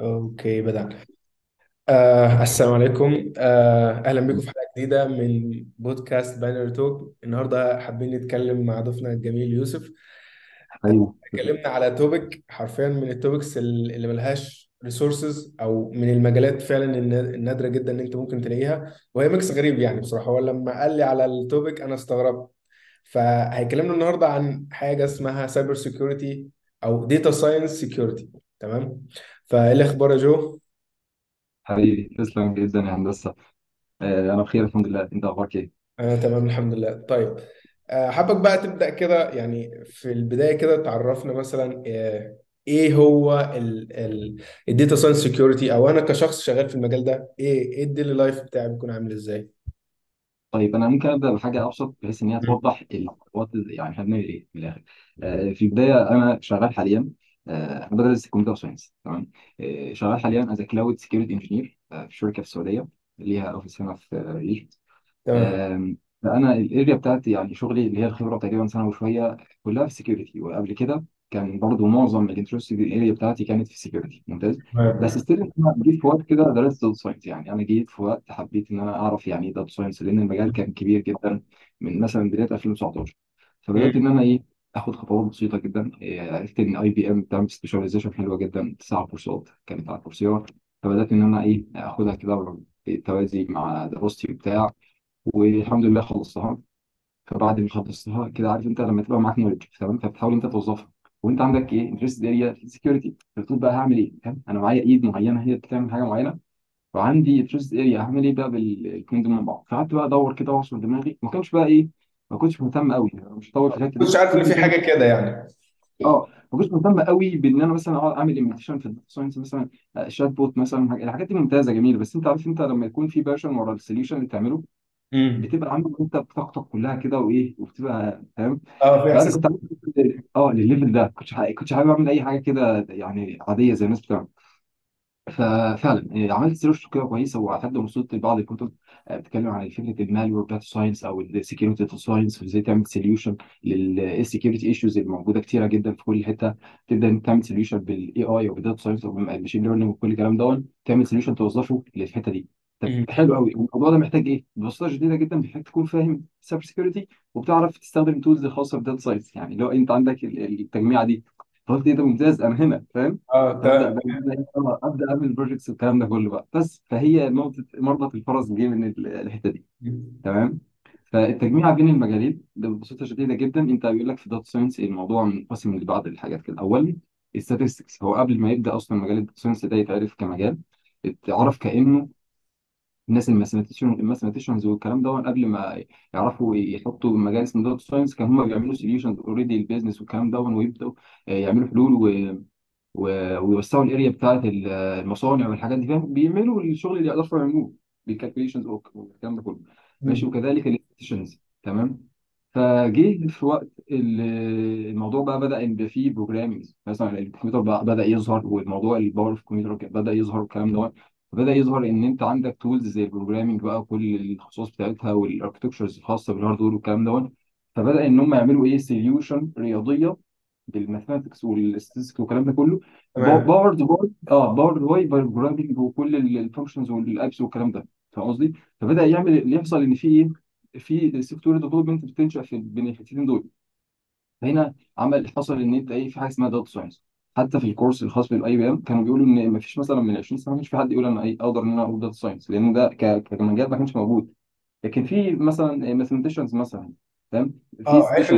okay بدأنا آه السلام عليكم. آه أهلا بكم في حلقة جديدة من بودكاست Binary Talk النهاردة حابين نتكلم مع ضيفنا الجميل يوسف. اتكلمنا على topic حرفيا من ال topics اللي ملهاش resources أو من المجالات فعلا النا- النادرة جدا إن أنت ممكن تلاقيها. وهي mix غريب يعني بصراحة. هو لما قال لي على ال topic أنا استغربت. فهيكلمنا النهاردة عن حاجة اسمها cyber security أو data science security تمام؟ فايه الأخبار يا جو حبيبي تسلم جدا يا هندسة آه، أنا بخير الحمد لله أنت أخبارك إيه؟ أنا تمام الحمد لله طيب آه، حابك بقى تبدأ كده يعني في البداية كده تعرفنا مثلا آه، إيه هو ال data science security أو أنا كشخص شغال في المجال ده إيه إيه ال daily life بتاعي بيكون عامل إزاي؟ طيب أنا ممكن أبدأ بحاجة أبسط بحيث إن هي مم. توضح الخطوات يعني إحنا بنعمل إيه من الآخر. آه، في البداية أنا شغال حاليا آه، أنا بدرس computer science تمام؟ آه، شغال حاليا as cloud security engineer في شركة في السعودية ليها office هنا في Egypt تمام. آم، فأنا ال area بتاعتي يعني شغلي اللي هي الخبرة تقريبا سنة وشوية كلها في ال security وقبل كده كان برضو معظم ال interest ال area بتاعتي كانت في ال security ممتاز؟ بس تمام still أنا جيت في وقت كده درست data science يعني أنا جيت في وقت حبيت إن أنا أعرف يعني إيه data science لأن المجال كان كبير جدا من مثلا بداية 2019 فبدأت. إن أنا إيه اخد خطوات بسيطة جدا. إيه، عرفت إن IBM بتعمل specialization حلوة جدا تسع course ات كانت على Coursera فبدأت إن أنا إيه آخدها كده بالتوازي مع دراستي وبتاع والحمد لله خلصتها. فبعد ما خلصتها كده عارف أنت لما تبقى معاك knowledge تمام فبتحاول أنت توظفها. وأنت عندك إيه interest area في ال security فبتقول بقى هعمل إيه فاهم؟ أنا معايا أداة معينة هي بتعمل حاجة معينة. وعندي interest area هعمل إيه بقى بالاثنين دول مع بعض. فقعدت بقى أدور كده وأعصر دماغي. ما كانش بقى إيه ما كنتش مهتم قوي مش هطول في الحته كنتش دي عارف إن كنت في مهتم حاجة كده يعني. آه ما كنتش مهتم قوي بإن أنا مثلا أقعد أعمل imitation في ال data science مثلا آه، chatbot مثلا حاجة- الحاجات دي ممتازة جميلة. بس أنت عارف أنت لما يكون في passion ورا ال solution اللي بتعمله امم بتبقى عامل أنت بطاقتك كلها كده وإيه وبتبقى فاهم؟ آه في فانا إحساس كنت عامل آه لل level ده. كنتش كنتش حابب أعمل أي حاجة كده يعني عادية زي الناس بتعمل. ففعلا آه، عملت search كده كويسة لحد ما وصلت لبعض الكتب. بتتكلم عن فكره ال malware data science أو ال security data science وإزاي تعمل solution لل security issues اللي موجودة كتيرة جدا في كل حتة. تبدأ تعمل solution بال AI أو بال data science أو بال machine learning وكل الكلام ده تعمل solution توظفه للحتة دي. طب حلو قوي الموضوع ده محتاج إيه؟ ببساطة شديدة جدا محتاج تكون فاهم cyber security وبتعرف تستخدم tools خاصه بال data science يعني لو أنت عندك ال- التجميعة دي فقلت إيه ده ممتاز أنا هنا فاهم؟ آه فابدا تمام. بقى أنا آه، أبدأ أعمل projects والكلام ده كله بقى. بس فهي نقطة مربط الفرس جه من ال- الحتة دي. تمام؟ فالتجميع بين المجالين ده ببساطة شديدة جدا. أنت بيقول لك في data science الموضوع منقسم لبعض الحاجات كده. اولا ال statistics هو قبل ما يبدأ أصلا مجال ال data science ده يتعرف كمجال اتعرف كأنه الناس ال mathematician ال mathematicians والكلام ده قبل ما يعرفوا يحطوا مجال اسمه data science كان هم بيعملوا solutions already ال business والكلام ده ويبدأوا يعملوا حلول و- ويوسعوا ال area بتاعت ال- المصانع والحاجات دي فاهم؟ بيعملوا الشغل اللي يقدروا يعملوه بال calculations والكلام ده كله. ماشي؟ مم. وكذلك ال statisticians تمام؟ فجه في وقت ال- الموضوع بقى بدأ إن يبقى فيه programming مثلا الكمبيوتر بقى بدأ يظهر والموضوع ال power في الكمبيوتر بدأ يظهر والكلام ده فبدأ يظهر إن أنت عندك tools زي ال programming بقى وكل الخصائص بتاعتها وال architectures الخاصة بال hardware والكلام ده فبدأ إن هم يعملوا إيه؟ solution رياضية بال mathematics وال statistics والكلام ده كله. تمام. powered by آه powered by programming وكل ال functions وال apps والكلام ده. فاهم قصدي؟ فبدأ يعمل اللي يحصل إن في إيه؟ في software development بتنشا في بين الحتتين دول. فهنا عمل حصل إن أنت إيه؟ في حاجة اسمها data science حتى في ال course الخاص بال IBM كانوا بيقولوا إن ما فيش مثلا من 20 سنه ما كانش في حد يقول أنا إيه أقدر إن أنا أقول data science لأن ده ك- كمجال ما كانش موجود. لكن في مثلا mathematicians مثلا فاهم في آه عارف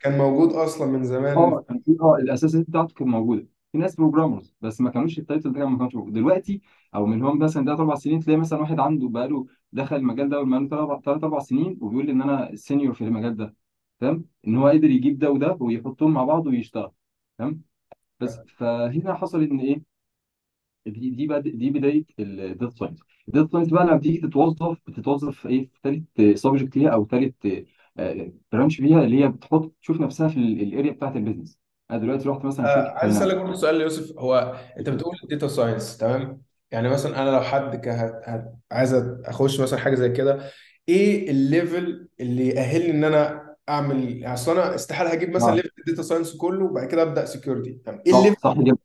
كان موجود أصلا من زمان. آه كان في آه الأساسيات بتاعته كانت موجودة. في ناس programmers بس ما كانوش ال title ده ما كانش موجود. دلوقتي أو من هم مثلا ده أربع سنين تلاقي مثلا واحد عنده بقاله دخل المجال ده بقاله ثلاث أربع سنين وبيقول لي إن أنا senior في المجال ده فاهم إن هو قدر يجيب ده وده ويحطهم مع بعض ويشتغل فاهم بس فهنا حصل إن إيه؟ دي دي بد... دي بداية ال data science ال data science بقى لما بتيجي تتوظف بتتوظف في إيه؟ في ثالث subject ليها أو ثالث branch فيها اللي هي بتحط تشوف نفسها في ال area بتاعت ال business أنا دلوقتي رحت مثلا آه شركه عايز finance اسالك برضه سؤال يوسف. هو أنت بتقول data science تمام؟ يعني مثلا أنا لو حد ك- هت- هت- عايز أخش مثلا حاجة زي كده إيه ال level اللي يأهلني إن أنا اعمل يعني اصل أنا استحاله هجيب مثلا آه. level ال data science كله وبعد كده ابدا security طب إيه صح ال level صح جدا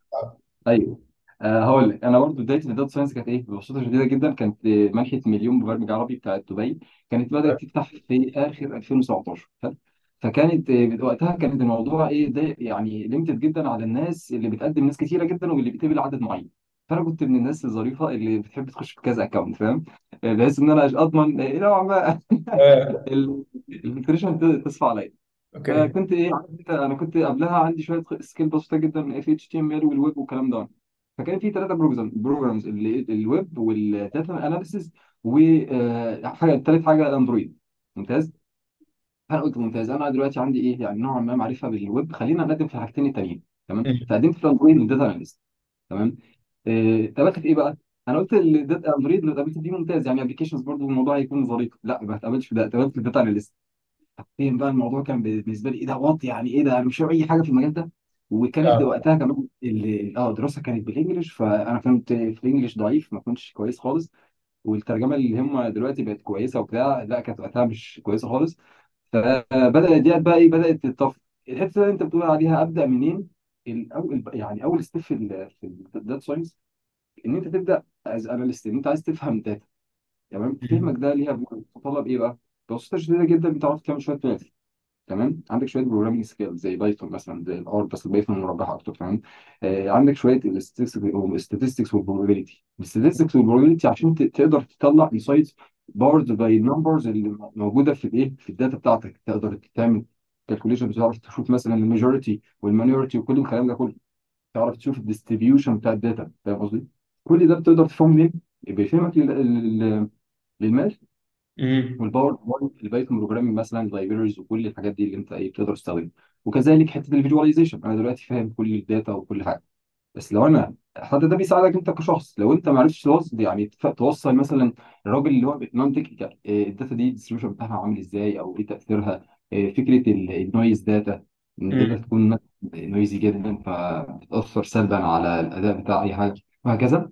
أيوه أه هقول لك. أنا برضو بدايتي في ال data science كانت إيه؟ ببساطة شديدة جدا. كانت آه، منحة مليون مبرمج عربي بتاعت دبي. كانت بدأت تفتح في آخر 2017 حلو؟ فكانت آه، وقتها كانت الموضوع إيه ده يعني limited جدا على الناس اللي بتقدم ناس كتيرة جدا واللي بتقبل عدد معين. فأنا كنت من الناس الظريفة اللي بتحب تخش في كذا account فاهم؟ بحيث إن أنا أضمن آه، نوعا ما آه، تصفى عليا. okay. فكنت إيه عارف انت أنا كنت قبلها عندي شوية skill بسيطه جدا في HTML وال web والكلام ده. فكان في ثلاثة program programs ال web وال data analysis وحاجه ثالث حاجة ال Android ممتاز؟ أنا قلت ممتاز. أنا دلوقتي عندي إيه يعني نوعا ما معرفة بالويب خلينا نقدم في الحاجتين التانيين تمام؟ مم. فقدمت في ال Android وال data analyst تمام؟ اتقبلت في إيه بقى؟ أنا قلت ال data Android لو اتقبلت فيه ممتاز يعني applications برضو الموضوع هيكون ظريف. لا ما اتقبلتش في ده اتقبلت في ال data analyst فين بقى الموضوع كان بالنسبة لي إيه ده؟ what يعني إيه ده؟ أنا مش فاهم أي حاجة في المجال ده. وكانت آه. وقتها كمان ال- آه الدراسة كانت بال English فأنا كنت في ال English ضعيف ما كنتش كويس خالص. والترجمة اللي هم دلوقتي بقت كويسة وبتاع لا كانت وقتها مش كويسة خالص. فبدات ديت بقى إيه؟ بدأت تطف الحتة اللي أنت بتقول عليها أبدأ منين؟ الأول يعني أول step في ال في ال data science إن أنت تبدأ as analyst إن أنت عايز تفهم data تمام. فهمك ده ليها بيتطلب إيه بقى؟ ببساطه شديدة جدا بتعرف تعمل شوية math. تمام؟ عندك شوية programming skills زي Python مثلا زي ال R بس ال Python مربحة أكتر تمام؟ آه عندك شوية الاستاتستكس والبروبابيلتي الاستاتستكس والبروبابيلتي عشان تقدر تطلع insights powered by ال numbers اللي موجودة في الإيه؟ في ال data بتاعتك. تقدر تعمل calculation بتعرف تشوف مثلا ال majority وال minority وكل الكلام ده كله تعرف تشوف ال distribution بتاع ال data فاهم قصدي؟ كل ده بتقدر تفهمه منين؟ بيفهمك لل- لل- لل math مم. والباور بوينت ال Python programming مثلا libraries وكل الحاجات دي اللي أنت إيه بتقدر تستخدمها وكذلك حتة ال visualization أنا دلوقتي فاهم كل ال data وكل حاجة بس لو أنا حتى ده بيساعدك أنت كشخص لو أنت ما عرفتش توصل يعني توصل مثلا الراجل اللي هو non-technical ال data دي ال distribution بتاعها عامل إزاي أو إيه تأثيرها آه، فكرة ال noise data إن ال data. تكون noisy جدا فبتأثر سلبا على الأداء بتاع أي حاجة وهكذا.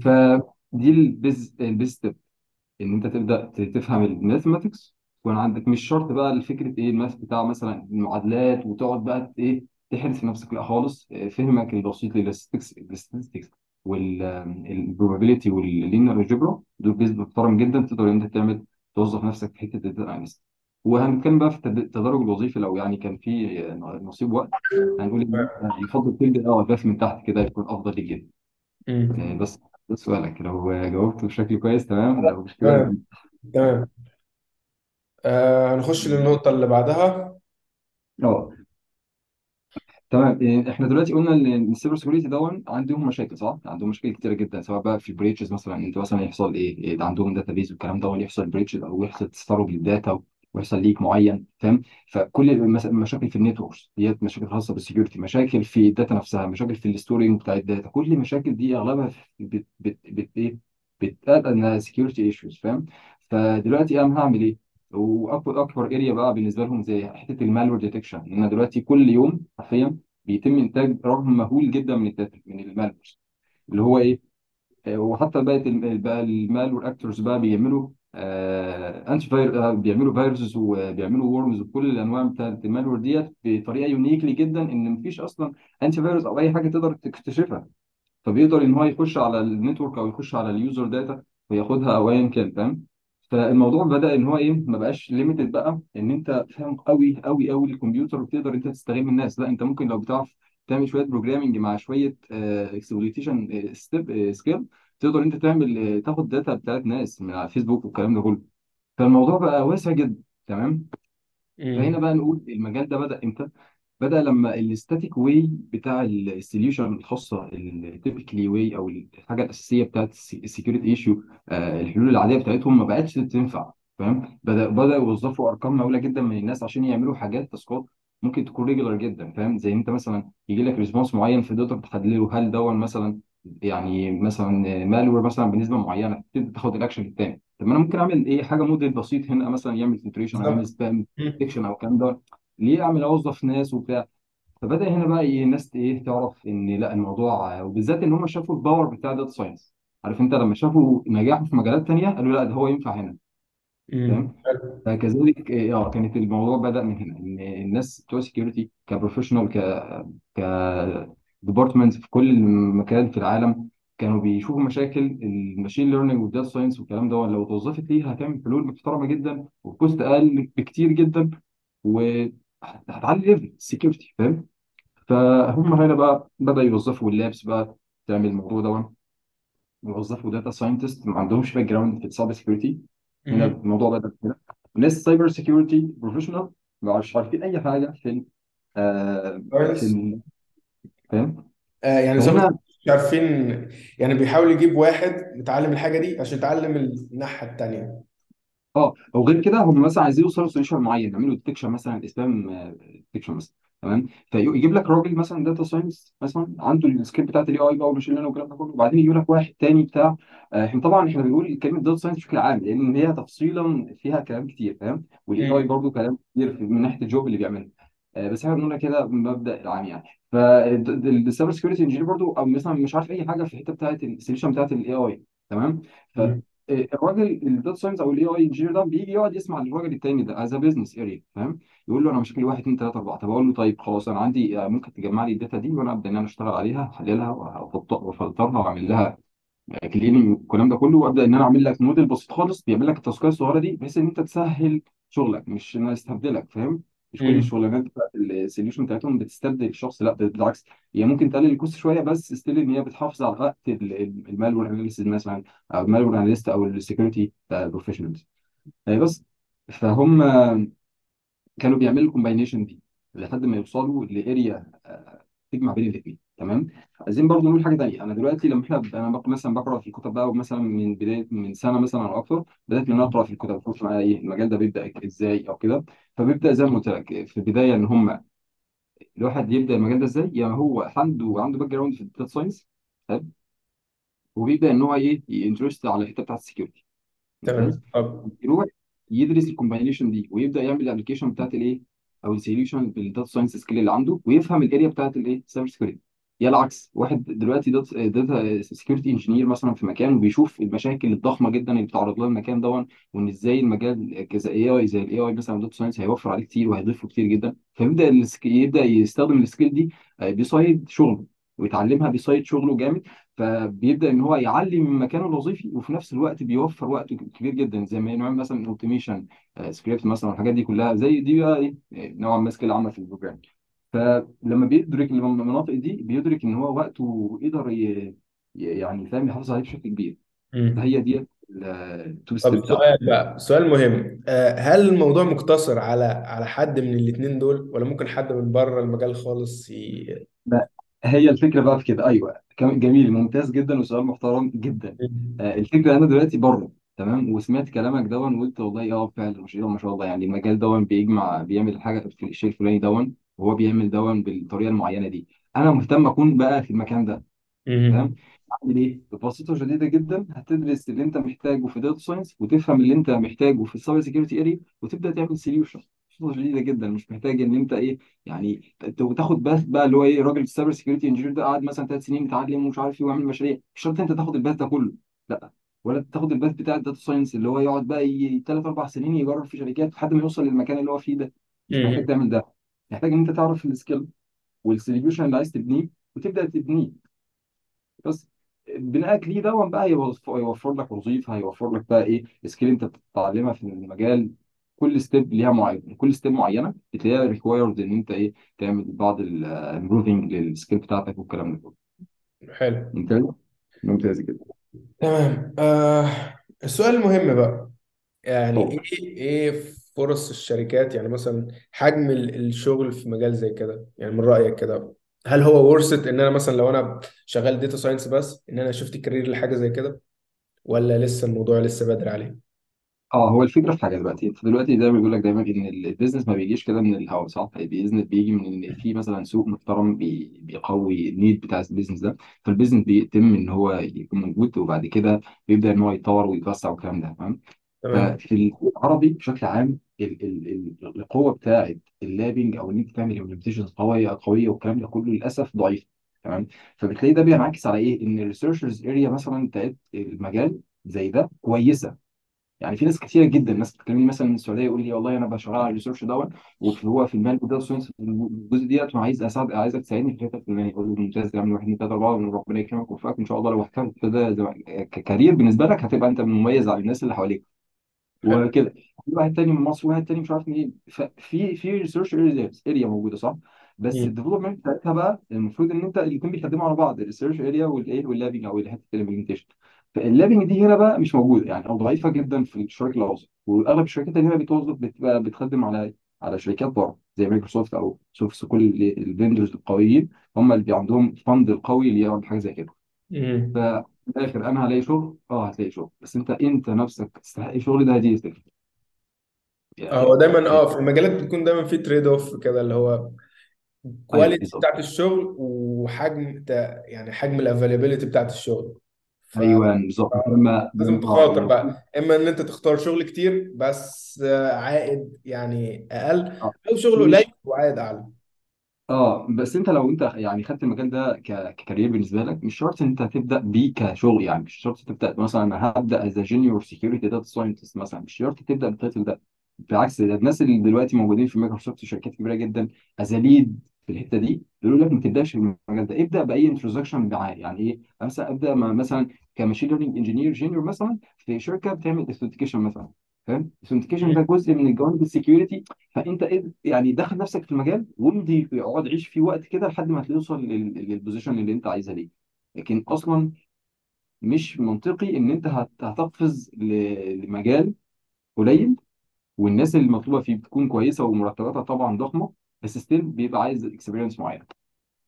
فدي ال base ال base إن أنت تبدأ ت- تفهم ال mathematics ويكون عندك مش شرط بقى الفكرة إيه ال math بتاع مثلا المعادلات وتقعد بقى إيه تحرس نفسك لا خالص آه، فهمك البسيط للستاتستكس الستاتستكس والبروبابيلتي واللينير الجبرا دول base محترم جدا تقدر أنت تعمل توظف نفسك في حتة ال data analyst وهنتكلم بقى في التد- التدرج الوظيفي لو يعني كان في آه، نصيب وقت هنقول إن انت يفضل تبدا آه ال path من تحت كده يكون أفضل ليك جدا. آه،. بس ده سؤالك. لو جاوبته بشكل كويس تمام؟ لو مش كده تمام. تمام. آه هنخش للنقطة اللي بعدها. آه. تمام. إيه، إحنا دلوقتي قلنا إن السيبر سكيورتي دول عندهم مشاكل صح؟ عندهم مشاكل كتيرة جدا سواء بقى في ال breaches مثلا أنت مثلا يحصل إيه؟ إيه ده عندهم database والكلام ده يحصل breaches أو يحصل تسرب لل data ويحصل ليك معين فاهم؟ فكل المشاكل في ال networks ديت مشاكل خاصة بال security مشاكل في ال data نفسها مشاكل في ال storing بتاع ال data كل المشاكل دي أغلبها بت بت بت إيه؟ انها security issues فاهم؟ فدلوقتي أنا هعمل إيه؟ واكبر أكبر area بقى بالنسبة لهم زي حتة ال malware detection إن أنا دلوقتي كل يوم حرفيا بيتم إنتاج رقم مهول جدا من ال data من ال malwares اللي هو إيه آه، وحتى بقت بقى ال malware actors بقى بيعملوا آه anti-vir آه، بيعملوا فيروسز وبيعملوا worms وكل الأنواع بتاعت ال malware ديت بطريقة uniquely جدا إن مفيش أصلا antivirus أو أي حاجة تقدر تكتشفها. فبيقدر إن هو يخش على ال network أو يخش على ال user data وياخدها أو ايا كان فاهم؟ فالموضوع بدأ إن هو إيه ما بقاش limited بقى إن أنت فاهم قوي قوي قوي الكمبيوتر وتقدر أنت تستغل الناس. لا أنت ممكن لو بتعرف تعمل شوية programming مع شوية exploitation ستيب سكيل تقدر انت تعمل آه، تاخد داتا بتاعت ناس من على فيسبوك والكلام ده كله. فالموضوع بقى واسع جدا تمام؟ فهنا مم. بقى نقول المجال ده بدأ إمتى؟ بدأ لما الستاتيك واي بتاع السوليوشن الخاصة التيبيكلي واي أو الحاجة الأساسية بتاعت السكيورتي ايشيو الحلول العادية بتاعتهم ما بقتش تنفع فاهم بدأ بدأ يوظفوا أرقام مهولة جدا من الناس عشان يعملوا حاجات تاسكات ممكن تكون ريجولار جدا فاهم؟ زي انت مثلا يجي لك ريسبونس معين فتقدر تحلله هل دون مثلا يعني مثلا malware مثلا بنسبة معينة تبدأ تاخد الأكشن التاني. طب ما أنا ممكن أعمل إيه؟ حاجة موديل بسيط هنا مثلا يعمل filtration أو يعمل spam مم. detection أو الكلام ده. ليه أعمل أوظف ناس وبتاع؟ فبدأ هنا بقى إيه؟ الناس إيه؟ تعرف إن لأ الموضوع وبالذات إن هم شافوا ال power بتاع data science عارف أنت لما شافوا نجاحه في مجالات تانية قالوا لأ ده هو ينفع هنا. مم. فاهم فكذلك آه آه، كانت الموضوع بدأ من هنا إن الناس بتوع security ك professional ك ك departments في كل مكان في العالم كانوا بيشوفوا مشاكل ال machine learning وال data science والكلام ده لو اتوظفت فيها هتعمل حلول محترمة جدا وب cost أقل بكتير جدا وهتعلي level ال security فاهم؟ فهم هنا بقى بدأ يوظفوا ال labs بقى تعمل الموضوع ده يوظفوا data scientist ما عندهمش background في ال cyber security هنا. الموضوع بدأ كده. ناس cyber security professional مش عارفين أي حاجة في ال آه في ال فاهم؟ آه يعني زي ما فهنا مش عارفين يعني بيحاول يجيب واحد متعلم الحاجة دي عشان يتعلم الناحية التانية. آه أو غير كده هم مثلا عايزين يوصلوا ل solution معين يعملوا detection مثلا spam detection مثلا تمام؟ فيجيب لك راجل مثلا data science مثلا عنده ال skill بتاعت ال AI بقى وال machine learning والكلام ده كله وبعدين يجيب لك واحد تاني بتاع آه، إحنا طبعا إحنا بنقول كلمه data science بشكل عام لأن هي تفصيلا فيها كلام كتير فاهم؟ وال AI مم. برضه كلام كتير في- من ناحية ال job اللي بيعمله آه، بس إحنا بنقولها كده مبدا العام يعني. فال cyber security engineer برضه أو مثلا مش عارف أي حاجة في الحتة بتاعت ال solution بتاعت ال AI تمام؟ مم. الراجل ال data science أو ال AI engineer ده بيجي يقعد يسمع للراجل التاني ده as business area فاهم يقول له أنا مشاكل واحد اثنين ثلاثة أربعة. طب أقول له طيب خلاص أنا عندي آه، ممكن تجمع لي ال data دي وأنا أبدأ إن أنا أشتغل عليها أحللها وأفلترها وأعمل لها cleaning والكلام ده كله وأبدأ إن أنا أعمل لك موديل بسيط خالص بيعمل لك ال task ات الصغيرة دي بحيث إن أنت تسهل شغلك مش إن أنا أستبدلك فاهم؟ مش كل. الشغلانات بتاعت ال solution بتاعتهم بتستبدل الشخص لا بالعكس. هي ممكن تقلل ال cost شوية بس still إن هي بتحافظ على وقت ال malware analysis مثلا أو ال malware analyst أو ال security professionals بس فهم كانوا بيعملوا ال combination دي لحد ما يوصلوا ل area تجمع بين الاثنين تمام؟ عايزين برضو نقول حاجة تانية. أنا دلوقتي لما إحنا أنا بق- مثلا بقرأ في الكتب بقى مثلا من بداية من سنة مثلا أو أكتر بدأت إن أنا أقرأ في الكتب أشوف معايا إيه المجال ده بيبدأ إزاي أو كده. فبيبدأ زي ما قلت لك في البداية إن هم الواحد يبدأ المجال ده إزاي؟ يعني هو عنده عنده background في ال data science وبيبدأ إن هو إيه interest على الحتة بتاعت ال security ممتاز تمام؟ طب يروح يدرس ال combination دي ويبدأ يعمل ال application بتاعت الإيه أو ال solution بال data science skill اللي عنده ويفهم ال area بتاعت الإيه cyber security يا العكس واحد دلوقتي data security engineer مثلا في مكان وبيشوف المشاكل الضخمة جدا اللي بتعرض لها المكان دون وإن إزاي المجال كذا AI زي ال AI مثلا data science هيوفر عليه كتير وهيضيف له كتير جدا. السك- يبدأ يستخدم ال skill دي آه، beside شغله ويتعلمها beside شغله جامد. فبيبدأ إن هو يعلي من مكانه الوظيفي وفي نفس الوقت بيوفر وقت كبير جدا زي ما نعمل مثلا automation script مثلا والحاجات دي كلها. زي دي بقى إيه نوعا ما skill عامة في ال program فلما بيدرك المناطق دي بيدرك إن هو وقته يقدر ي... يعني فاهم يحافظ عليه بشكل كبير. مم. فهي دي ال two step بتاعته. سؤال بقى سؤال مهم. آه، هل الموضوع مقتصر على على حد من الاتنين دول ولا ممكن حد من بره المجال خالص ي... لا هي الفكرة بقى في كده. أيوه. كم- جميل ممتاز جدا وسؤال محترم جدا. مم. آه، الفكرة أنا دلوقتي بره تمام؟ وسمعت كلامك دون وقلت والله آه فعلا ما شاء الله ما شاء الله. يعني المجال دون بيجمع بيعمل حاجة في الشيء الفلاني دون وهو بيعمل دون بالطريقة المعينة دي. أنا مهتم أكون بقى في المكان ده مم. فاهم أعمل إيه؟ ببساطة شديدة جدا هتدرس اللي أنت محتاجه في data science وتفهم اللي أنت محتاجه في ال cyber security area وتبدأ تعمل solution ببساطة شديدة جدا مش محتاج إن أنت إيه يعني ت- تاخد path بقى اللي هو إيه راجل ال cyber security engineer ده قعد مثلا ثلاث سنين يتعلم ومش عارف إيه ويعمل مشاريع. مش شرط أنت تاخد ال path ده كله لأ. ولا تاخد ال path بتاع ال data science اللي هو يقعد بقى ثلاث أربع سنين يجرب في شركات لحد ما يوصل للمكان اللي هو فيه ده. مش محتاج. تعمل ده. محتاج إن أنت تعرف ال skill وال solution اللي عايز تبنيه وتبدأ تبنيه. بس بناءك ليه دون بقى هيوفر هيوفر لك وظيفة هيوفر لك بقى إيه skill أنت بتتعلمها في المجال. كل step ليها معين كل step معينة بتلاقيها required إن أنت إيه تعمل بعض ال improving لل skill بتاعتك والكلام ده كله. حلو. ممتاز ممتاز جدا. تمام. آه السؤال المهم بقى. يعني إيه إيه فرص الشركات يعني مثلا حجم ال- الشغل في مجال زي كده يعني من رأيك كده هل هو worth إن أنا مثلا لو أنا شغال data science بس إن أنا shift career لحاجة زي كده ولا لسه الموضوع لسه بدري عليه؟ آه هو الفكرة في حاجة دلوقتي. انت دلوقتي زي ما بيقول لك دايما إن ال business ما بيجيش كده من الهوا صح؟ ال business بيجي من إن في مثلا سوق محترم بي- بيقوي ال need بتاع ال business ده. فال business بيتم إن هو يكون موجود وبعد كده بيبدأ إن هو يتطور ويتوسع والكلام ده تمام؟ تمام. ففي العربي بشكل عام ال ال ال القوة بتاعه ال labbing أو إن أنت تعمل implementation قويه قوية والكلام ده كله للأسف ضعيف تمام؟ فبتلاقي ده بينعكس على إيه؟ إن ال researchers area مثلا بتاعت المجال زي ده كويسة. يعني في ناس كثيره جدا ناس بتكلمني مثلا من السعودية يقول لي والله أنا بشتغل على ال research دوت وهو في ال malware data science الجزء ديت وعايز اساعد عايزك تساعدني في الحته الفلانيه أقول له ممتاز تعمل واحد اثنين ثلاثة أربعة وربنا يكرمك ويوفقك ان شاء الله لو احترمت ده ك career بالنسبة لك هتبقى أنت مميز على الناس اللي حواليك. حلو وكده في واحد تاني من مصر وواحد تاني مش عارف منين ففي في research area موجودة صح؟ بس مم. ال development بتاعتها بقى المفروض إن أنت الاثنين بيخدموا على بعض ال research area والإيه وال labbing أو حتة ال implementation فال labbing دي هنا بقى مش موجودة يعني أو ضعيفة جدا في الشرق الاوسط وأغلب الشركات اللي هنا بتوظف بتبقى بتخدم على على شركات بره زي مايكروسوفت أو سوفت كل ال vendors القويين هم اللي عندهم fund القوي اللي يعمل حاجة زي كده. مم. ففي الآخر أنا هلاقي شغل أه هتلاقي شغل. بس أنت أنت نفسك تستحق الشغل ده يستفيد هو يعني دايما أه في المجالات بتكون دايما في trade off كده اللي هو أيوه بالظبط. بتاعت الشغل وحجم تا- يعني حجم ال availability بتاعت الشغل. أيوه بالظبط. لما فلازم آه تخاطر بقى. إما إن أنت تختار شغل كتير بس آه، عائد يعني أقل أو شغل قليل مش وعائد أعلى. آه بس أنت لو أنت يعني خدت المجال ده ك career بالنسبة لك مش شرط ان أنت تبدأ بيه كشغل يعني مش شرط تبدأ مثلا أنا هبدأ as junior security data scientist مثلا مش شرط تبدأ بال title ده. بالعكس ده الناس اللي دلوقتي موجودين في مايكروسوفت وشركات كبيرة جدا as lead في الحتة دي بيقولوا لك ما تبدأش في المجال ده. ابدأ بأي introduction معاه يعني إيه؟ مثلا أبدأ مثلا ك machine learning engineer junior مثلا في شركة بتعمل authentication مثلا. فاهم؟ ال authentication. ده جزء من الجوانب ال security فأنت يعني دخل نفسك في المجال وامضي اقعد عيش فيه وقت كده لحد ما توصل لل- لل position اللي أنت عايزها ليه. لكن أصلا مش منطقي إن أنت هت- هتقفز ل- لمجال قليل والناس اللي مطلوبة فيه بتكون كويسة ومرتباتها طبعا ضخمة بس still بيبقى عايز experience معين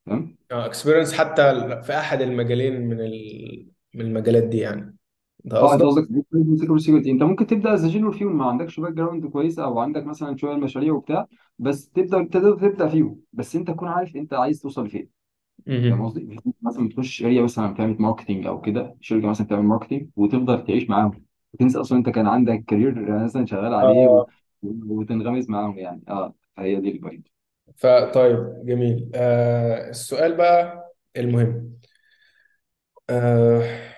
فاهم؟ experience حتى في أحد المجالين من ال... من المجالات دي يعني. ده آه انت قصدك قصدك security security انت ممكن تبدأ as junior فيهم ما عندكش background كويسه أو عندك مثلا شوية مشاريع وبتاع بس تبدأ تقدر تبدأ فيهم بس انت تكون عارف انت عايز توصل لفين. فاهم مهم. قصدي؟ مثلا تخش area مثلا بتعمل marketing أو كده شركة مثلا بتعمل marketing وتفضل تعيش معاهم. وتنسى أصلا أنت كان عندك career مثلا شغال عليه و... آه وتنغمس معاهم يعني. آه هي دي ال point. فطيب جميل. آه السؤال بقى المهم. آه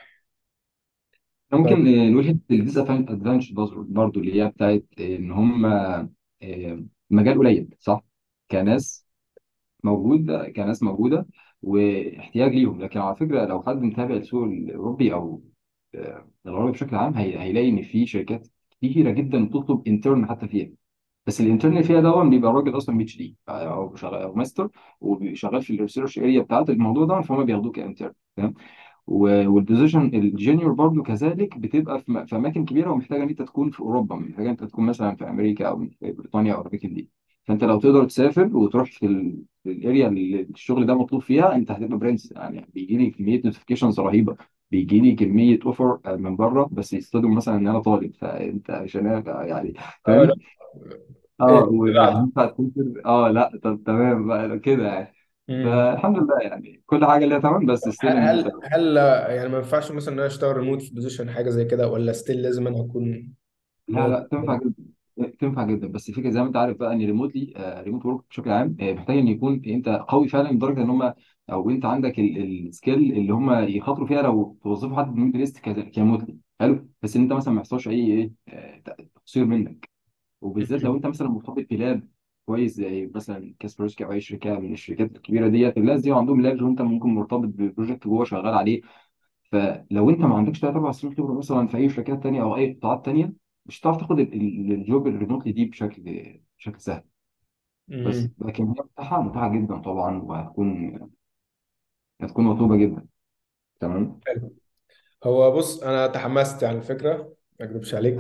ممكن آه، نقول حتة ال disadvantage برضه اللي هي بتاعت إن هم آه، مجال قليل صح؟ كناس موجودة كناس موجودة واحتياج ليهم. لكن على فكرة لو حد متابع السوق الأوروبي أو آه، الغربي بشكل عام هي- هيلاقي إن في شركات كتيرة جدا بتطلب intern حتى فيها. بس ال intern اللي فيها ده بيبقى راجل أصلا PhD أو شغال أو ماستر وشغال في ال research area بتاعت الموضوع ده فهم بياخدوه ك intern فاهم و- وال position ال junior برضه كذلك بتبقى في م- في أماكن كبيرة ومحتاجة إن أنت تكون في أوروبا محتاجة إن أنت تكون مثلا في أمريكا أو في بريطانيا أو الأماكن دي. فأنت لو تقدر تسافر وتروح في, ال... في ال area اللي الشغل ده مطلوب فيها أنت هتبقى برنس. يعني بيجي لي كمية notifications رهيبة. بيجي لي كمية offer من بره بس يصطدم مثلا إن أنا طالب. فأنت عشان أنا- يعني آه لا فاهم؟ إيه آه اللي بعده وينفع تسافر؟ آه لأ طب تمام بقى كده يعني. مم. فالحمد لله يعني كل حاجة ليها تمام بس still إن انت هل هل يعني ما ينفعش مثلا إن أنا أشتغل ريموت في position حاجة زي كده ولا still لازم أنا أكون لا موجود لا تنفع جدا. تنفع جدا. بس الفكرة زي ما أنت عارف بقى إن remotely remote work بشكل عام آه، محتاج إن يكون أنت قوي فعلا لدرجة إن هم أو أنت عندك ال skill اللي هم يخاطروا فيها لو توظفوا حد من ليست ك remotely حلو؟ بس إن أنت مثلا ما يحصلش أي إيه آه، تقصير منك. وبالذات لو. أنت مثلا مرتبط ب lab كويس زي مثلا كاسبرسكي أو أي شركة من الشركات الكبيرة ديت الناس دي عندهم lab وانت ممكن مرتبط ب project جوه شغال عليه. فلو أنت ما عندكش ثلاث أربع سنين خبرة مثلا في أي شركات تانية أو أي قطاعات تانية مش هتعرف تاخد ال- ال- ال job ال remotely دي بشكل بشكل سهل. بس. لكن هي متاحة متاحة جدا طبعا وهتكون هتكون مطلوبة جدا. تمام؟ هو بص أنا تحمست على الفكرة ما اكذبش عليك.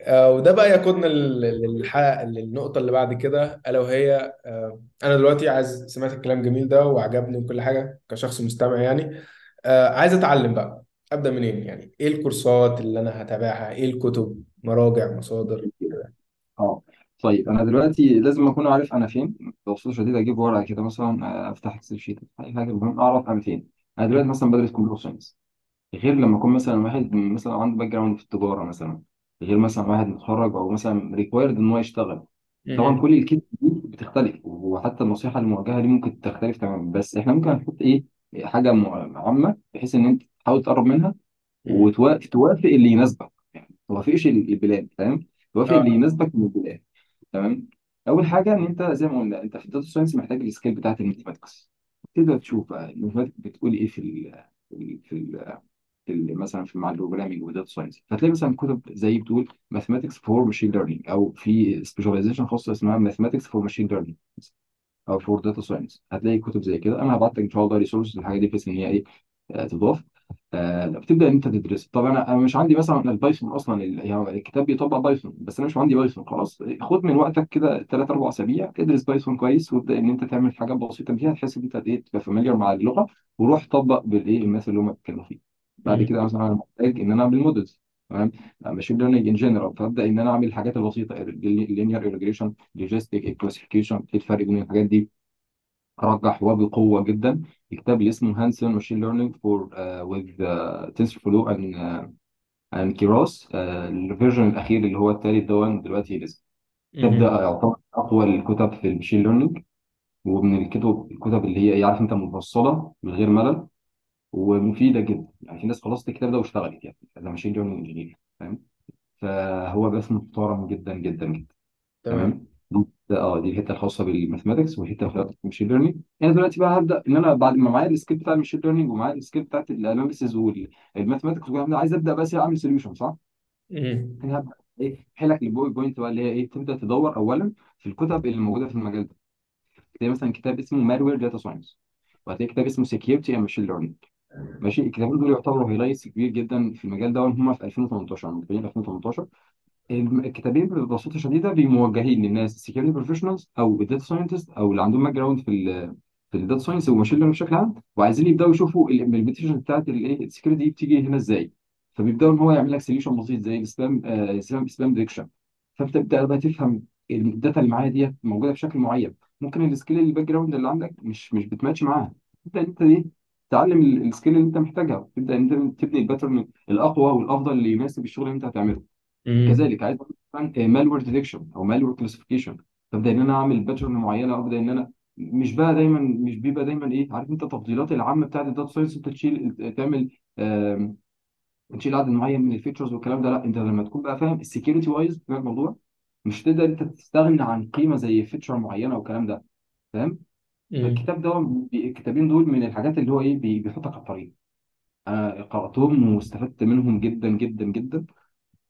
آه، وده بقى يقودنا لل- للحق للنقطة اللي بعد كده ألا وهي آه، أنا دلوقتي عايز سمعت الكلام جميل ده وعجبني وكل حاجة كشخص مستمع يعني آه، عايز أتعلم بقى أبدأ منين يعني؟ إيه الكورسات اللي أنا هتابعها؟ إيه الكتب؟ مراجع مصادر؟ كده آه طيب أنا دلوقتي لازم أكون عارف أنا فين ببساطه شديده أجيب ورقة كده مثلا أفتح Excel sheet أي حاجة المهم أعرف أنا فين. أنا دلوقتي مثلا بدرس computer science غير لما أكون مثلا واحد مثلا عنده background في التجارة مثلا. غير مثلا واحد متخرج أو مثلا required إن هو يشتغل. طبعا. كل ال case دي بتختلف وحتى النصيحة الموجهة دي ممكن تختلف تماما. بس إحنا ممكن نحط إيه حاجة م- عامة بحيث إن أنت تحاول تقرب منها مم. وتوافق اللي يناسبك. توافقش ال- ال plan فاهم؟ توافق اللي آه. يناسبك من ال plan تمام؟ أول حاجة إن أنت زي ما قلنا أنت في ال data science محتاج ال skill بتاعت ال mathematics. تبدا تشوف بقى ال mathematics بتقول إيه في ال في ال مثلا في مع ال programming وال data science فتلاقي مثلا كتب زي بتقول mathematics for machine learning أو في specialization خاصة اسمها mathematics for machine learning أو for data science هتلاقي كتب زي كده. أنا هبعت لك إن شاء الله resource الحاجة دي بحيث إن هي إيه آه، تضاف. آه، بتبدأ إن أنت تدرس. طب أنا أنا مش عندي مثلا ال Python أصلا يعني الكتاب بيطبق Python بس أنا مش عندي Python. خلاص خد من وقتك كده ثلاث أربع أسابيع ادرس Python كويس وابدأ إن أنت تعمل حاجات بسيطة فيها تحس إن أنت إيه تبقى familiar مع اللغة وروح طبق بالإيه الناس اللي هم بيتكلموا فيه. بعد مم. كده مثلا أنا محتاج إن أنا أعمل مودلز تمام؟ ماشين ليرنينج ان جنرال فأبدأ إن أنا أعمل الحاجات البسيطه لينير ريجريشن لوجيستيك كلاسيفيكيشن إيه الفرق بين الحاجات دي. أرجح وبقوه جدا. الكتاب اللي اسمه هانسون ماشين ليرنينج فور وذ تنسر فلو ان ان كيروس الفيرجن الأخير اللي هو التالت ده دلوقتي الكتاب مم. ده يعتبر أقوى الكتب في المشين ليرنينج ومن الكتب الكتب اللي هي عارف أنت مفصله من غير ملل. ومفيدة جدا. يعني في ناس خلصت الكتاب ده واشتغلت يعني. ده machine learning engineer فاهم؟ فهو بس محترم جدا جدا جدا. تمام. تمام؟ دي آه دي الحتة الخاصة بال mathematics والحتة الخاصة بال machine learning أنا دلوقتي بقى هبدأ إن أنا بعد ما معايا ال skill بتاع ال machine learning ومعايا ال skill بتاعت ال analysis وال mathematics والكلام ده عايز أبدأ بس أعمل solution صح؟ مم. أنا هبدأ إيه؟ حلك point بقى اللي هي إيه؟ تبدأ تدور اولا في الكتب اللي موجودة في المجال ده. تلاقي مثلا كتاب اسمه malware data science وهتلاقي كتاب اسمه security and machine learning ماشي. الكتابين دول يعتبروا highlights كبير جدا في المجال ده هم في 2018 مطبوعين في 2018 الم- الكتابين ببساطة شديدة بيموجهين للناس ال security professionals أو ال data scientist أو اللي عندهم background في في ال data science وال machine learning بشكل عام وعايزين يبدأوا يشوفوا ال implementation بتاعت الايه ال security دي بتيجي هنا إزاي. فبيبدأوا إن هو يعمل لك solution بسيط زي ال spam spam spam detection فبتبدا بقى تفهم ال data اللي معايا ديت موجودة بشكل معين. ممكن ال skill ال background اللي عندك مش مش بتماتش معاها. تبدا أنت إيه؟ تعلم ال- ال skill اللي انت محتاجها تبدأ انت تبني ال pattern الأقوى والأفضل اللي يناسب الشغل اللي انت هتعمله. كذلك عايز malware detection أو malware classification فابدا إن أنا أعمل pattern معينة أبدأ إن أنا مش بقى دايما مش بيبقى دايما إيه عارف أنت التفضيلات العامة بتاعت ال data science أنت تشيل تعمل آم، تشيل عدد معين من ال features والكلام ده. لا أنت لما تكون بقى فاهم ال security wise بتاع الموضوع مش تقدر أنت تستغنى عن قيمة زي feature معينة والكلام ده فاهم؟ مم. فالكتاب ده بي- الكتابين دول من الحاجات اللي هو إيه بي- بيحطك على الطريق. أنا قرأتهم واستفدت منهم جدا جدا جدا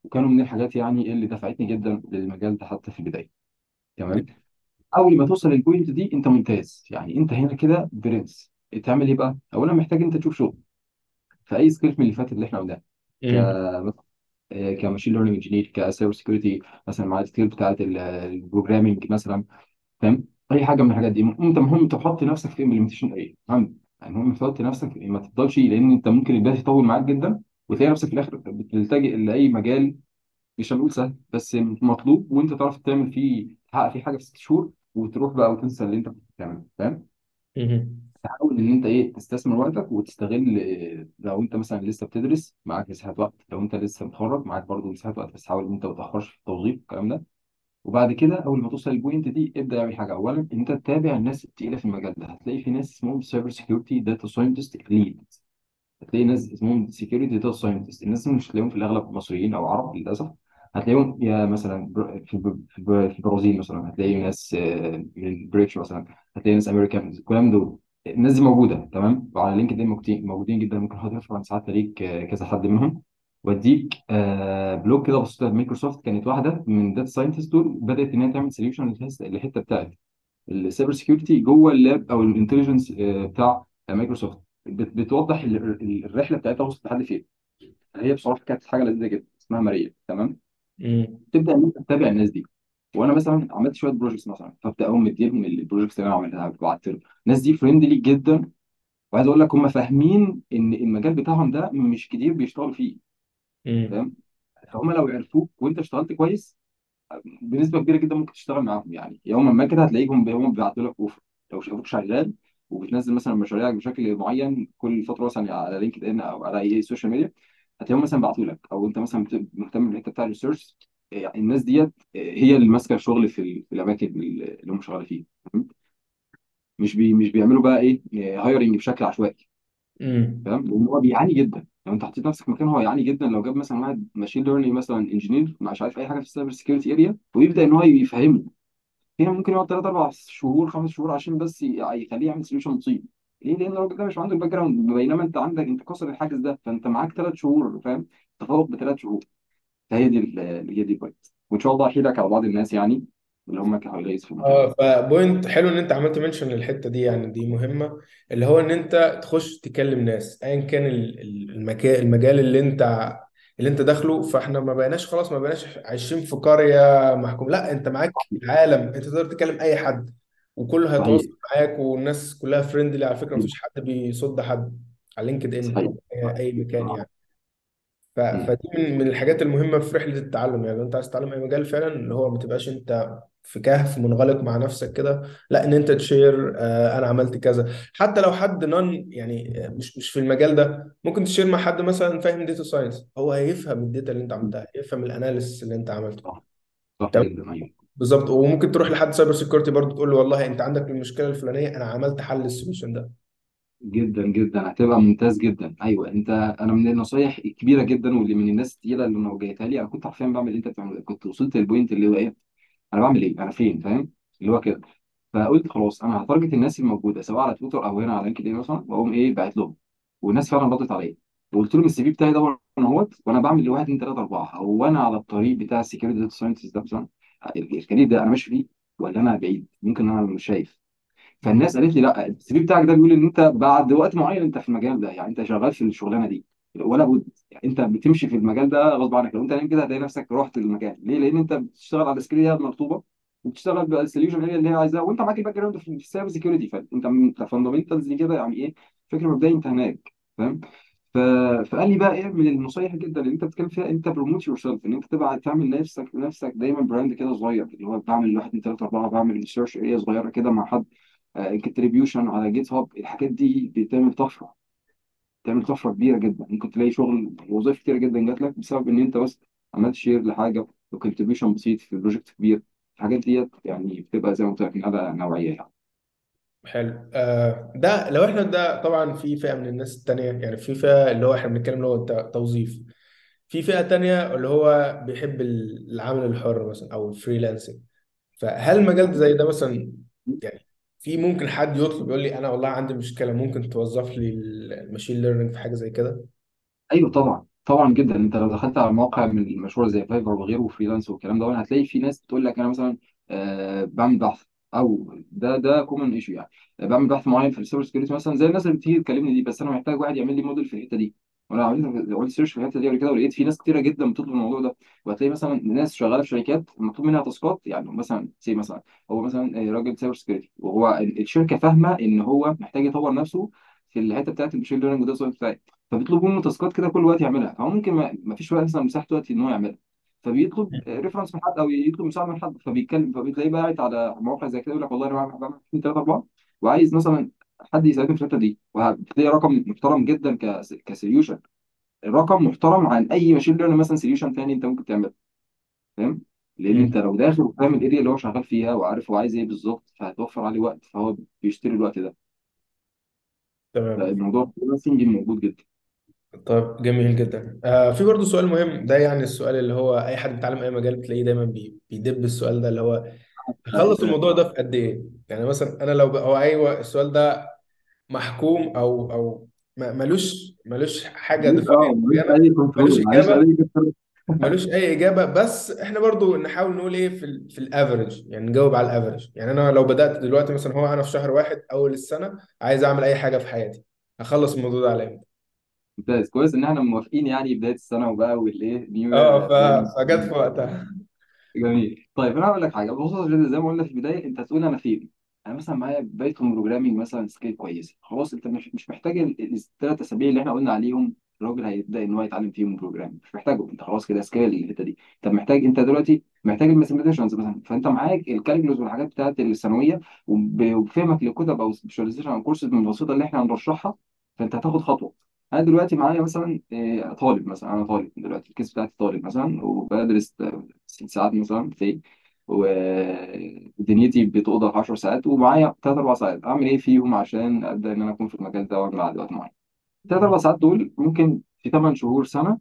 وكانوا من الحاجات يعني اللي دفعتني جدا للمجال ده حتى في البداية. تمام؟ أول ما توصل لل point دي أنت ممتاز. يعني أنت هنا كده برنس. تعمل إيه بقى؟ اولا محتاج أنت تشوف شغل. في أي skill من اللي فاتت اللي إحنا قلناها ك مم. ك machine learning engineer ك cyber security مثلا مع ال skill بتاعت ال programming مثلا. فاهم أي حاجة من الحاجات دي. أنت مهم تحط نفسك في implementation إيه مهم يعني مهم تحط نفسك ما تفضلش لأن أنت ممكن البدايه يطول معاك جدا وتلاقي نفسك في الآخر بتلتجئ لأي مجال مش هنقول سهل بس مطلوب وأنت تعرف تعمل فيه تحقق فيه حاجة في ست شهور وتروح بقى وتنسى اللي أنت كنت بتعمله. فاهم. تحاول إن أنت إيه تستثمر وقتك وتستغل لو أنت مثلا لسه بتدرس معاك مساحة وقت. لو أنت لسه متخرج معاك برضه مساحة وقت بس حاول إن أنت ما تأخرش في التوظيف الكلام ده. وبعد كده أول ما توصل لل point دي ابدأ اعمل حاجة. اولا إن أنت تتابع الناس التقيلة في المجال ده. هتلاقي في ناس اسمهم cyber security data scientist lead هتلاقي ناس اسمهم security data scientist الناس مش هتلاقيهم في الأغلب مصريين أو عرب للأسف. هتلاقيهم يا مثلا في الب- في الب- في البرازيل مثلا. هتلاقي ناس آه، من British مثلا. هتلاقي ناس امريكان الكلام دول. الناس دي موجودة تمام؟ وعلى لينكد ان موجودين جدا. ممكن حضرتك ترفع ساعات ليك آه، كذا حد منهم. واديك آه، blog كده بسيطة. مايكروسوفت كانت واحدة من ال data scientist دول بدأت ان هي تعمل solution للحته بتاعت ال cyber security جوه ال lab أو ال intelligence بتاع مايكروسوفت. بت- بتوضح ال- ال- الرحلة بتاعتها وصلت لحد فين. هي بصراحة كانت حاجة لذيذة جدا اسمها ماريا. تمام؟ مم. تبدأ إن أنت تتابع الناس دي. وأنا مثلا عملت شوية projects مثلا فأبدأ أقوم مديهم ال projects اللي أنا عملتها لهم. الناس دي friendly جدا. وعايز أقول لك هم فاهمين إن المجال بتاعهم ده مش كتير بيشتغلوا فيه. مم. فاهم فهم لو عرفوك وانت اشتغلت كويس بنسبة كبيرة جدا ممكن تشتغل معاهم يعني. يوما ما كده هتلاقيهم هم بيبعتوا لك offer لو شافوك شغال وبتنزل مثلا مشاريعك بشكل معين كل فترة مثلا على لينكد ان أو على أي social media هتلاقيهم مثلا بعتوا لك. أو أنت مثلا بت- مهتم بالحته بتاع ال research يعني الناس ديت هي اللي ماسكة الشغل في ال- في الأماكن اللي هم شغالين فيها؟ مش بي مش بيعملوا بقى إيه hiring بشكل عشوائي. مم. فاهم لأن هو بيعاني جدا. لو انت حطيت نفسك مكان هو يعاني جدا لو جاب مثلا واحد machine learning مثلا engineer مش عارف أي حاجة في ال cyber security area ويبدأ إن هو يفهمه. هنا ممكن يقعد ثلاث أربع شهور خمس شهور عشان بس يخليه يعمل solution مصيب ليه؟ لأن الراجل ده مش عنده ال background بينما أنت عندك أنت كسر الحاجز ده فأنت معاك ثلاث شهور فاهم؟ تفوق بثلاث شهور. فهي دي ال- هي دي وإن شاء الله احكي لك على بعض الناس يعني. اللي هم ك highlights في المكان آه ف point حلو إن أنت عملت mention للحتة دي يعني دي مهمة. اللي هو إن أنت تخش تكلم ناس ايا كان المكان المجال اللي أنت اللي أنت داخله. فإحنا ما بقيناش خلاص ما بقيناش عايشين في قرية محكومة. لا أنت معاك العالم. أنت تقدر تكلم أي حد وكله صحيح. هيتواصل معاك والناس كلها friendly على فكرة مفيش حد بيصد حد على لينكد ان صحيح أي مكان. يعني. ف-. فدي من من الحاجات المهمة في رحلة التعلم. يعني لو انت عايز تتعلم أي مجال فعلا اللي هو ما تبقاش انت في كهف منغلق مع نفسك كده. لا ان انت تـ share آه، أنا عملت كذا. حتى لو حد non يعني آه، مش مش في المجال ده ممكن تـ share مع حد مثلا فاهم data science هو هيفهم ال data اللي انت عملتها هيفهم ال analysis اللي انت عملته. صح. صح تمام؟ جدا أيوه. بالظبط. وممكن تروح لحد cyber security برضه تقول له والله انت عندك المشكلة الفلانية أنا عملت حل ال solution ده. جدا جدا. هتبقى ممتاز جدا. أيوه أنت أنا من النصايح الكبيره جدا واللي من الناس التقيلة اللي أنا وجهتها لي أنا كنت حرفيا بعمل اللي أنت بتعمله كنت وصلت لل point اللي هو إيه؟ أنا بعمل إيه؟ أنا فين؟ فاهم؟ اللي هو كده. فقلت خلاص أنا ه target الناس الموجودة سواء على تويتر أو هنا على لينكد ان مثلا وأقوم إيه؟ باعت لهم. والناس فعلا ردت عليا. وقلت لهم ال CV بتاعي ده اهوت وأنا بعمل لواحد اثنين ثلاثة أربعة. هو أنا على الطريق بتاع ال security data ده مثلا ال career ده أنا ماشي فيه ولا أنا بعيد؟ ممكن أنا مش شايف. فالناس قالت لي لا ال CV بتاعك ده بيقول إن أنت بعد وقت معين أنت في المجال ده يعني أنت شغال في الشغلانة دي ولا بد يعني أنت بتمشي في المجال ده غصب عنك لو أنت نايم كده هتلاقي نفسك رحت المكان ليه؟ لأن أنت بتشتغل على ال skill اللي هي مطلوبة وبتشتغل بال solution هي اللي هي عايزاها وأنت معاك ال background في ال cyber security فأنت أنت fundamentals كده يعني إيه فكرة مبدئية أنت هناك فاهم؟ ف... فقال لي بقى إيه من النصايح جدا اللي أنت بتتكلم فيها أنت promote yourself إن أنت تبقى تعمل نفسك نفسك دايما brand كده صغير اللي هو بعمل واحد اثنين ثلاثة أربعة بعمل research area صغيرة كده مع حد contribution على GitHub الحاجات دي بتعمل طفرة. بتعمل طفرة كبيرة جدا. ممكن تلاقي شغل وظائف كتيرة جدا جات لك بسبب إن أنت بس عملت share لحاجة و contribution بسيط في project كبير. الحاجات ديت يعني بتبقى زي ما قلت لك نقله نوعية يعني. حلو. آه ده لو إحنا ده طبعا في فئة من الناس التانية يعني في فئة اللي هو إحنا بنتكلم اللي هو الت- توظيف. في فئة تانية اللي هو بيحب العمل الحر مثلا أو ال freelancing فهل مجال زي ده مثلا يعني في ممكن حد يطلب يقول لي أنا والله عندي مشكلة ممكن توظف لي ال machine learning في حاجة زي كده؟ أيوه طبعا طبعا جدا. أنت لو دخلت على موقع من المشهور زي Fiverr وغيره و freelance والكلام ده هتلاقي في ناس بتقول لك أنا مثلا آه بعمل بحث أو ده ده common issue يعني. بعمل بحث معين في ال cyber security مثلا زي الناس اللي بتيجي تكلمني دي بس أنا محتاج واحد يعمل لي موديل في الحتة دي. وأنا عملت عملت search في الحتة دي قبل كده ولقيت في ناس كتيرة جدا بتطلب الموضوع ده. وهتلاقي مثلا ناس شغالة في شركات مطلوب منها task ات يعني مثلا سي مثلا هو مثلا راجل cyber security وهو ال- الشركة فاهمة إن هو محتاج يطور نفسه في الحتة بتاعت ال machine learning وده فبيطلب منه task ات كده كل وقت يعملها. فهو ممكن ما فيش وقت مثلا مساحة وقت إن هو يعملها. فبيطلب reference من حد أو يطلب مساعدة من حد فبيتكلم فبتلاقيه بقى على مواقع زي كده يقول لك والله أنا بعمل 2 3 4 وعايز مثلا حد يساعدني في الحتة دي وهتلاقي رقم محترم جدا ك ك solution. رقم محترم عن أي machine learning مثلا solution ثاني أنت ممكن تعمله. فاهم؟ لأن أنت. لو داخل وفاهم ال area اللي هو شغال فيها وعارف هو عايز إيه بالظبط فهتوفر عليه وقت فهو بيشتري الوقت ده. تمام. فالموضوع ال freelancing موجود جدا. طيب جميل جدا. آه في برضه سؤال مهم ده يعني السؤال اللي هو أي حد بيتعلم أي مجال بتلاقيه دايما بي- بي- السؤال ده اللي هو اخلص الموضوع ده في قد إيه؟ يعني مثلا أنا لو. هو أيوه السؤال ده محكوم أو أو ما- ملوش ملوش حاجة ملوش define أه ملوش معينه أي ملوش control معلش إجابة أي control ملوش أي إجابة بس إحنا برضو نحاول نقول إيه في ال في ال average يعني نجاوب على ال average يعني أنا لو بدأت دلوقتي مثلا هو أنا في شهر واحد أول السنة عايز أعمل أي حاجة في حياتي هخلص الموضوع ده على إمتى؟ ممتاز كويس إن إحنا موافقين يعني بداية السنة وبقى والإيه new آه ف... فجت في وقتها. جميل. طيب أنا هقول لك حاجة. بخصوص الجد زي ما قلنا في البداية أنت هتقول أنا فين؟ أنا مثلا معايا Python programming مثلا skill كويسة. خلاص أنت مش مش محتاج الثلاث أسابيع اللي إحنا قلنا عليهم الراجل هيبدأ إن هو يتعلم فيهم programming مش محتاجه أنت خلاص كده skill الحتة دي. طب محتاج أنت دلوقتي محتاج ال mathematicians مثلا. فأنت معاك ال calculus والحاجات بتاعت الثانوية وب- وبفهمك للكتب أو specialization أو كورسز من البسيطه اللي إحنا هنرشحها. فأنت هتاخد خطوة. أنا دلوقتي معايا مثلا آه، طالب مثلا أنا طالب دلوقتي ال case بتاعتي طالب مثلا وبدرس آه، ست ساعات مثلا في ودنيتي بتقضى في 10 ساعات ومعايا 3 4 ساعات. أعمل إيه فيهم عشان أبدأ إن أنا أكون في المجال ده وأعمل وقت معين؟ 3 4 ساعات دول ممكن في 8 شهور سنة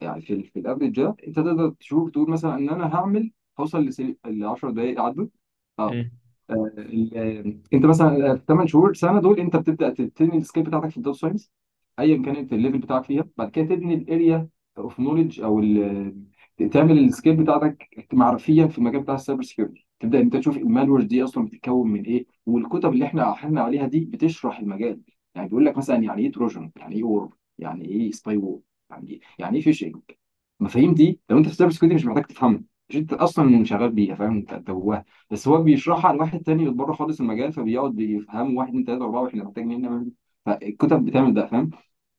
يعني في ال- في ال average ده أنت تقدر تشوف تقول مثلا إن أنا هعمل هوصل ل 10 دقائق عدوا آه مم. آه، ال- آه، أنت مثلا في 8 شهور سنة دول أنت بتبدأ تبني ال skill بتاعتك في ال data science ايا كانت ال level بتاعك فيها بعد كده تبني ال area of knowledge أو تعمل ال skill بتاعتك معرفيا في المجال بتاع ال cyber security تبدأ أنت تشوف ال malwares دي أصلا بتتكون من إيه والكتب اللي إحنا إحنا عليها دي بتشرح المجال. يعني بيقول لك مثلا يعني إيه trojan يعني إيه worm يعني إيه spyware يعني إيه يعني إيه phishing المفاهيم دي لو أنت في ال cyber security مش محتاج تفهمها مش أنت أصلا شغال بيها فاهم؟ أنت جواها. بس هو بيشرحها لواحد تاني بره خالص المجال فبيقعد بيفهمه واحد اتنين تلاتة أربعة وإحنا محتاجين نعمل فالكتب بتعمل ده فاهم؟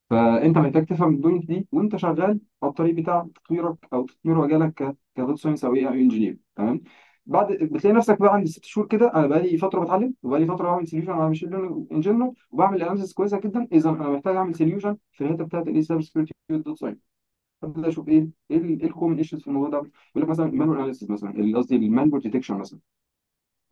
فأنت محتاج تفهم ال point دي وأنت شغال على الطريق بتاع تطويرك أو تطوير مجالك ك data science أو AI engineer تمام؟ بعد بتلاقي نفسك بقى عند ست شهور كده أنا بقالي فترة بتعلم وبقالي فترة بعمل solution على machine learning in general وبعمل analysis كويسة جدا اذا أنا محتاج أعمل solution في الحتة بتاعت ال AI cyber security وال data science أبدأ أشوف إيه إيه ال common issues في الموضوع ده؟ يقول لك مثلا ال manual analysis مثلا قصدي ال manual detection مثلا.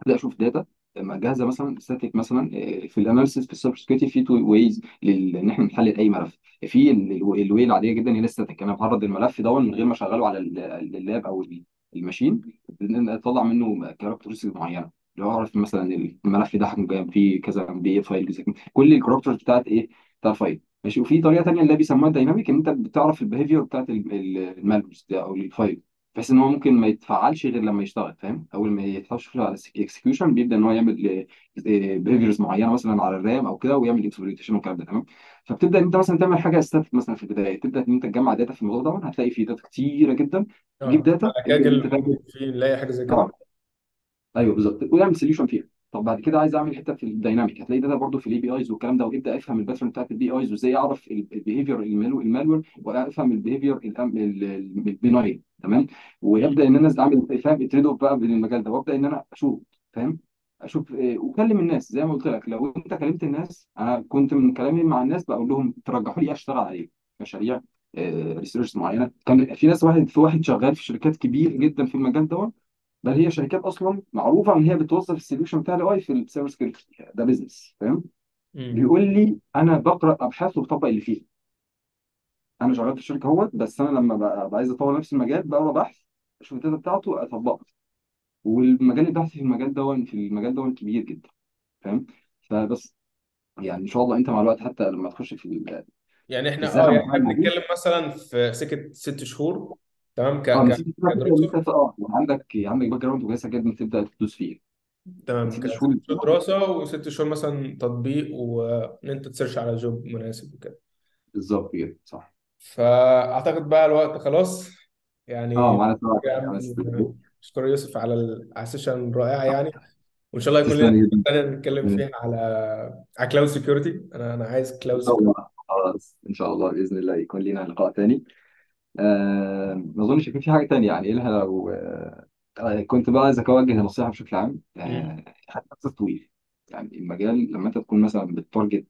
أبدأ أشوف data لما جاهزة مثلا static مثلا آه، في ال analysis في ال cyber security في two ways ان إحنا نحلل أي ملف. في ال way العادية جدا هي ال static أنا بعرض الملف ده من غير ما أشغله على ال- ال lab أو ال- ال machine أطلع منه characteristic معينة. لو أعرف مثلا الملف ده كام فيه كذا PE file كل ال characters بتاعت إيه؟ بتاع ال file ماشي؟ وفي طريقة تانية اللي بيسموها dynamic إن أنت بتعرف ال behavior بتاعت ده أو ال file بحيث إن هو ممكن ما يتفعلش غير لما يشتغل فاهم؟ أول ما يتحط على ال execution بيبدأ إن هو يعمل behaviors معينة مثلا على ال RAM أو كده ويعمل exploitation والكلام ده تمام؟ فبتبدأ إن أنت مثلا تعمل حاجة static مثلا في البداية تبدأ إن أنت تجمع data في الموضوع ده هتلاقي فيه data كتيرة جدا تجيب آه data ممكن في نلاقي حاجة زي كده. آه أيوه بالظبط ويعمل solution فيها. طب بعد كده عايز أعمل حتة في ال dynamic هتلاقي data برضو في ال APIs والكلام ده وابدأ أفهم ال pattern بتاعت ال APIs وإزاي أعرف ال behavior ال malware وأفهم ال behavior ال benign تمام؟ مم. وابدا إن أنا أعمل فاهم ال trade off بقى بين المجال ده وأبدأ إن أنا أشوف فاهم؟ أشوف إيه، وكلم الناس زي ما قلت لك لو أنت كلمت الناس أنا كنت من كلامي مع الناس بقول لهم ترجحوا لي أشتغل عليه؟ مشاريع research معينة. كان في ناس واحد في واحد شغال في شركات كبيره جدا في المجال ده بل هي شركات أصلا معروفة إن هي بتوظف ال solution بتاع ال AI في ال cyber security ده business فاهم. بيقول لي أنا بقرأ ابحاث وبطبق اللي فيها. أنا شغال في الشركة اهوت بس أنا لما ببقى عايز أطور نفس المجال بقرا بحث أشوف ال data بتاعته اطبقها والمجال البحثي في المجال ده في المجال ده كبير جدا فاهم؟ فبس يعني إن شاء الله أنت مع الوقت حتى لما تخش في ال- يعني إحنا آه يعني إحنا بنتكلم مثلا في سكة ست شهور تمام ك آه ك نسيت الفكرة ان كدراسة. انت آه عندك عندك background كويسة جدا تبدأ تدوس فيه تمام ست- كست شهور شهور دراسة وست شهور مثلا تطبيق وإن أنت ت search على job مناسب وكده. بالظبط كده صح. فأعتقد بقى الوقت خلاص. آه يعني معانا سبعة عم دقايق. اشكر يوسف على ال- على ال session الرائعة يعني. وإن شاء الله يكون لنا تسلم جدا تانية نتكلم فيها على على cloud security أنا أنا عايز cloud شاء الله. خلاص إن شاء الله بإذن الله يكون لنا لقاء تاني. آه ما أظنش يكون في حاجة تانية يعني إلها لو آه آه، كنت بقى عايز أوجه نصيحه بشكل عام. آه حتى طويل يعني المجال لما أنت تكون مثلا ب target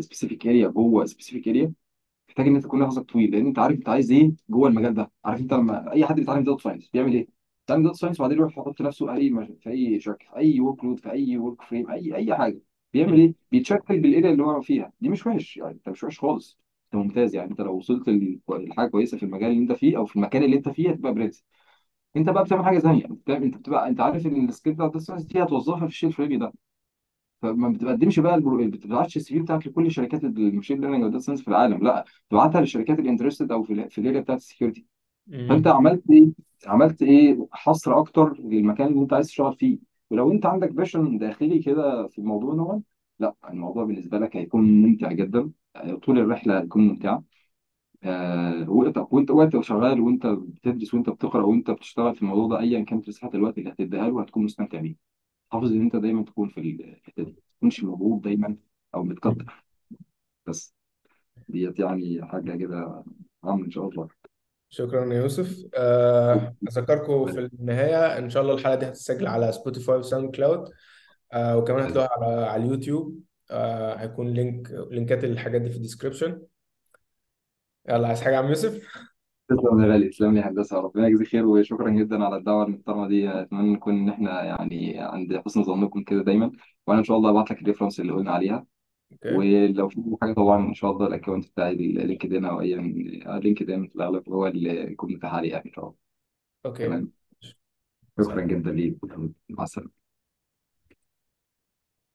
specific area جوه specific area محتاج إن أنت تكون نفسك طويل لأن أنت عارف أنت عايز إيه جوه المجال ده. عارف أنت لما أي حد بيتعلم data science بيعمل إيه؟ بيتعلم data science وبعدين يروح يحط نفسه أي مج- في أي شركة في أي workload في أي work frame أي أي حاجة. بيعمل إيه؟ بيتشكل بال area اللي هو فيها. دي مش وحش يعني أنت مش وحش خالص. أنت ممتاز يعني. أنت لو وصلت لحاجة كويسة في المجال اللي أنت فيه أو في المكان اللي أنت فيه هتبقى برنس. أنت بقى بتعمل حاجة ثانية. أنت بتبقى أنت عارف إن ال skill بتاع ال data science دي هتوظفها في الشيء الفلاني ده. فما بتقدمش بقى البرو... ما بتبعتش ال CV بتاعك لكل شركات ال machine learning وال data science في العالم. لا بتبعتها للشركات ال interested أو في ال- في ال area بتاعت ال security فانت عملت إيه؟ عملت إيه؟ حصر أكتر للمكان اللي انت عايز تشتغل فيه. ولو انت عندك passion داخلي كده في الموضوع ده لا الموضوع بالنسبة لك هيكون ممتع جدا. طول الرحلة هتكون ممتعة. آه، وانت وانت شغال وانت بتدرس وانت بتقرأ وانت بتشتغل في الموضوع ده ايا كانت مساحه الوقت اللي هتديها له هتكون مستمتع بيه. حافظ ان انت دايما تكون في الحتة دي ما تكونش مضغوط دايما أو متأخر بس ديت يعني حاجة كده عامة إن شاء الله. شكرا يا يوسف. آه، أذكركم في النهاية. إن شاء الله الحلقة دي هتتسجل على سبوتيفاي وساوند كلاود آه، وكمان هتلاقوها على على اليوتيوب. آه، هيكون link link ات الحاجات دي في ال description يلا عايز حاجة يا عم يوسف؟ تسلم يا غالي تسلم لي هندسة ربنا يجزيك خير وشكرا جدا على الدعوة المحترمة دي. أتمنى نكون إن إحنا يعني عند حسن ظنكم كده دايما. وأنا إن شاء الله هبعت لك ال reference اللي قلنا عليها. أوكي. ولو في حاجة طبعا إن شاء الله ال account بتاعي LinkedIn أو أي LinkedIn في الأغلب هو اللي يكون متاح عليه يعني إن شاء الله. أوكي. تمام؟ شكرا جدا ليك. مع السلامة.